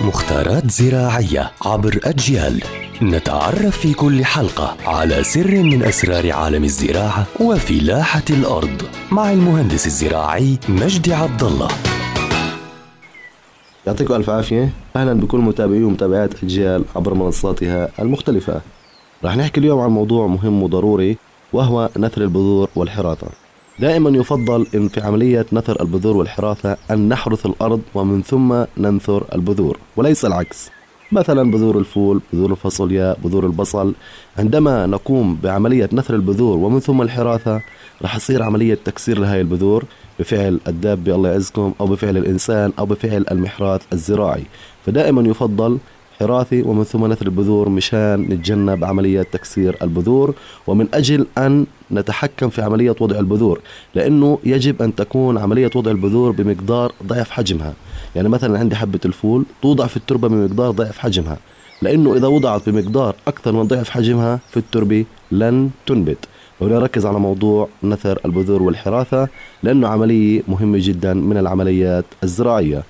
مختارات زراعية عبر أجيال. نتعرف في كل حلقة على سر من أسرار عالم الزراعة وفلاحة الأرض مع المهندس الزراعي مجدي عبد الله يعطيكم ألف عافية. أهلا بكل متابعي ومتابعات أجيال عبر منصاتها المختلفة. رح نحكي اليوم عن موضوع مهم وضروري وهو نثر البذور والحراثة دائما يفضل إن في عملية نثر البذور والحراثة أن نحرث الأرض ومن ثم ننثر البذور وليس العكس. مثلا بذور الفول بذور الفاصوليا بذور البصل. عندما نقوم بعملية نثر البذور ومن ثم الحراثة رح يصير عملية تكسير لهذه البذور بفعل الدابة الله يعزكم أو بفعل الإنسان أو بفعل المحراث الزراعي. فدائما يفضل حراثي ومن ثم نثر البذور مشان نتجنب عملية تكسير البذور. ومن أجل أن نتحكم في عملية وضع البذور لأنه يجب أن تكون عملية وضع البذور بمقدار ضعف حجمها. يعني مثلا عندي حبة الفول توضع في التربة بمقدار ضعف حجمها. لأنه إذا وضعت بمقدار أكثر من ضعف حجمها في التربة لن تنبت. ونركز على موضوع نثر البذور والحراثة لأنه عملية مهمة جدا من العمليات الزراعية.